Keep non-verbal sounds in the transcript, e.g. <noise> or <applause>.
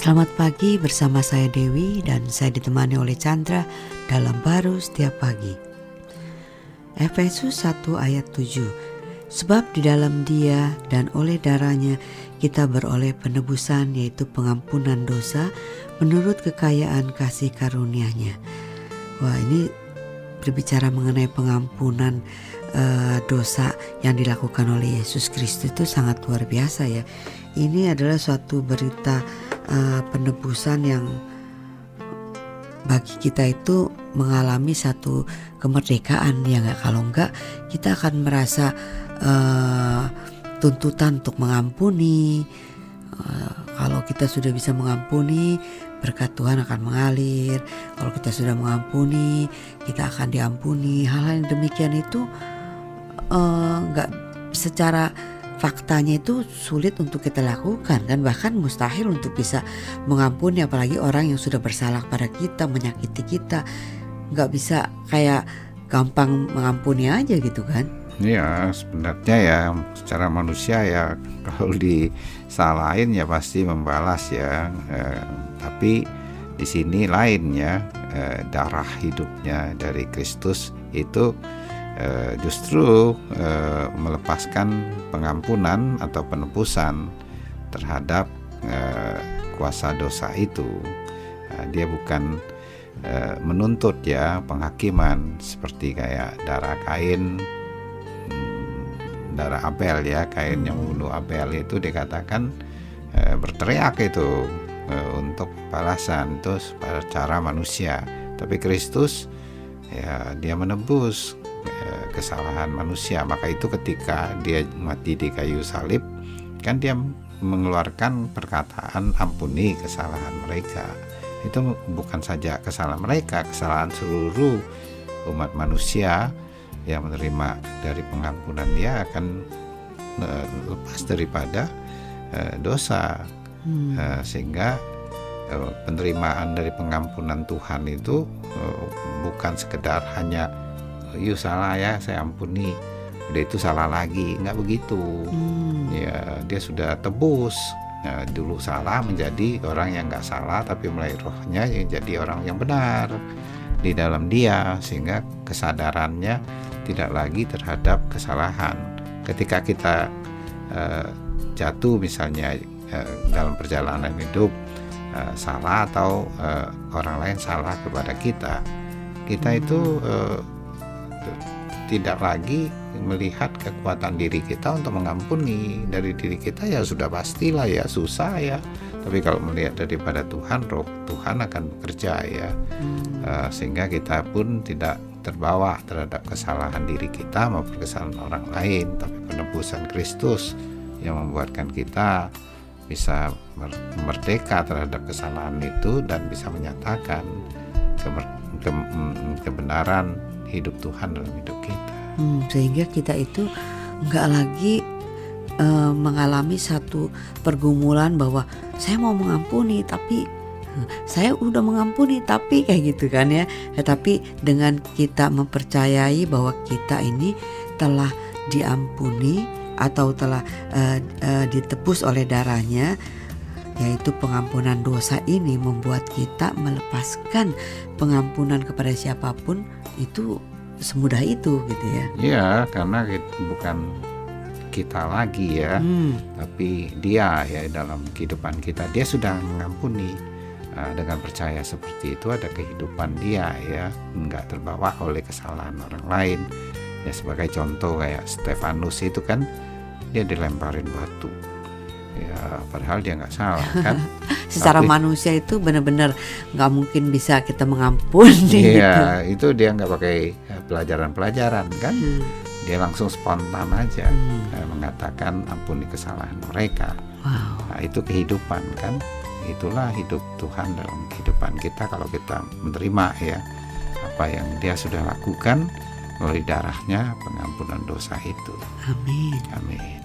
Selamat pagi bersama saya Dewi dan saya ditemani oleh Chandra dalam baru setiap pagi. Efesus 1 ayat 7 Sebab di dalam dia dan oleh darahnya kita beroleh penebusan yaitu pengampunan dosa menurut kekayaan kasih karunia-Nya. Wah ini berbicara mengenai pengampunan uh, dosa yang dilakukan oleh Yesus Kristus itu sangat luar biasa ya. Ini adalah suatu berita uh, penebusan yang bagi kita itu mengalami satu kemerdekaan ya nggak? Kalau enggak kita akan merasa uh, tuntutan untuk mengampuni. Uh, kalau kita sudah bisa mengampuni berkat Tuhan akan mengalir. Kalau kita sudah mengampuni kita akan diampuni. Hal-hal yang demikian itu nggak uh, secara faktanya itu sulit untuk kita lakukan dan bahkan mustahil untuk bisa mengampuni apalagi orang yang sudah bersalah pada kita menyakiti kita. Nggak bisa kayak gampang mengampuni aja gitu kan? Iya sebenarnya ya secara manusia ya <laughs> kalau disalahin ya pasti membalas ya. Eh, tapi di sini lain ya eh, darah hidupnya dari Kristus itu Eh, justru eh, melepaskan pengampunan atau penebusan terhadap eh, kuasa dosa itu. dia bukan menuntut ya penghakiman seperti kayak darah kain hmm, darah Abel ya kain yang membunuh Abel itu dikatakan berteriak itu untuk balasan itu cara manusia tapi Kristus ya dia menebus kesalahan manusia. Maka itu ketika dia mati di kayu salib kan dia mengeluarkan perkataan ampuni kesalahan mereka. Itu bukan saja kesalahan mereka kesalahan seluruh umat manusia yang menerima dari pengampunan dia akan uh, lepas daripada uh, dosa. Hmm. uh, sehingga penerimaan dari pengampunan Tuhan itu bukan sekedar hanya yuk salah ya saya ampuni. Udah itu salah lagi nggak begitu. Hmm. ya dia sudah tebus. Ya, dulu salah menjadi orang yang nggak salah tapi mulai rohnya yang jadi orang yang benar di dalam dia sehingga kesadarannya tidak lagi terhadap kesalahan. Ketika kita uh, jatuh misalnya uh, dalam perjalanan hidup uh, salah atau uh, orang lain salah kepada kita kita itu uh, tidak lagi melihat kekuatan diri kita untuk mengampuni. Dari diri kita ya sudah pastilah ya susah ya. Tapi kalau melihat daripada Tuhan roh Tuhan akan bekerja ya. Hmm. uh, sehingga kita pun tidak terbawa terhadap kesalahan diri kita maupun kesalahan orang lain. Tapi penebusan Kristus yang membuatkan kita bisa merdeka terhadap kesalahan itu dan bisa menyatakan mm, kebenaran hidup Tuhan dalam hidup kita. Hmm, sehingga kita itu nggak lagi uh, mengalami satu pergumulan bahwa saya mau mengampuni tapi eh, saya udah mengampuni tapi kayak gitu kan ya. Tetapi dengan kita mempercayai bahwa kita ini telah diampuni atau telah uh, uh, ditebus oleh darahnya yaitu pengampunan dosa ini membuat kita melepaskan pengampunan kepada siapa pun itu semudah itu gitu ya. Iya, karena bukan kita lagi ya, hmm. tapi dia ya dalam kehidupan kita dia sudah mengampuni uh, dengan percaya seperti itu ada kehidupan dia ya, nggak terbawa oleh kesalahan orang lain. Ya sebagai contoh kayak Stefanus itu kan dia dilemparin batu ya padahal dia nggak salah kan <laughs> secara Tapi, manusia itu benar-benar nggak mungkin bisa kita mengampuni iya gitu. itu dia nggak pakai eh, pelajaran-pelajaran kan hmm. dia langsung spontan aja hmm. Eh, mengatakan ampuni kesalahan mereka wow. nah itu kehidupan kan itulah hidup Tuhan dalam kehidupan kita kalau kita menerima ya apa yang dia sudah lakukan melalui darahnya pengampunan dosa itu amin amin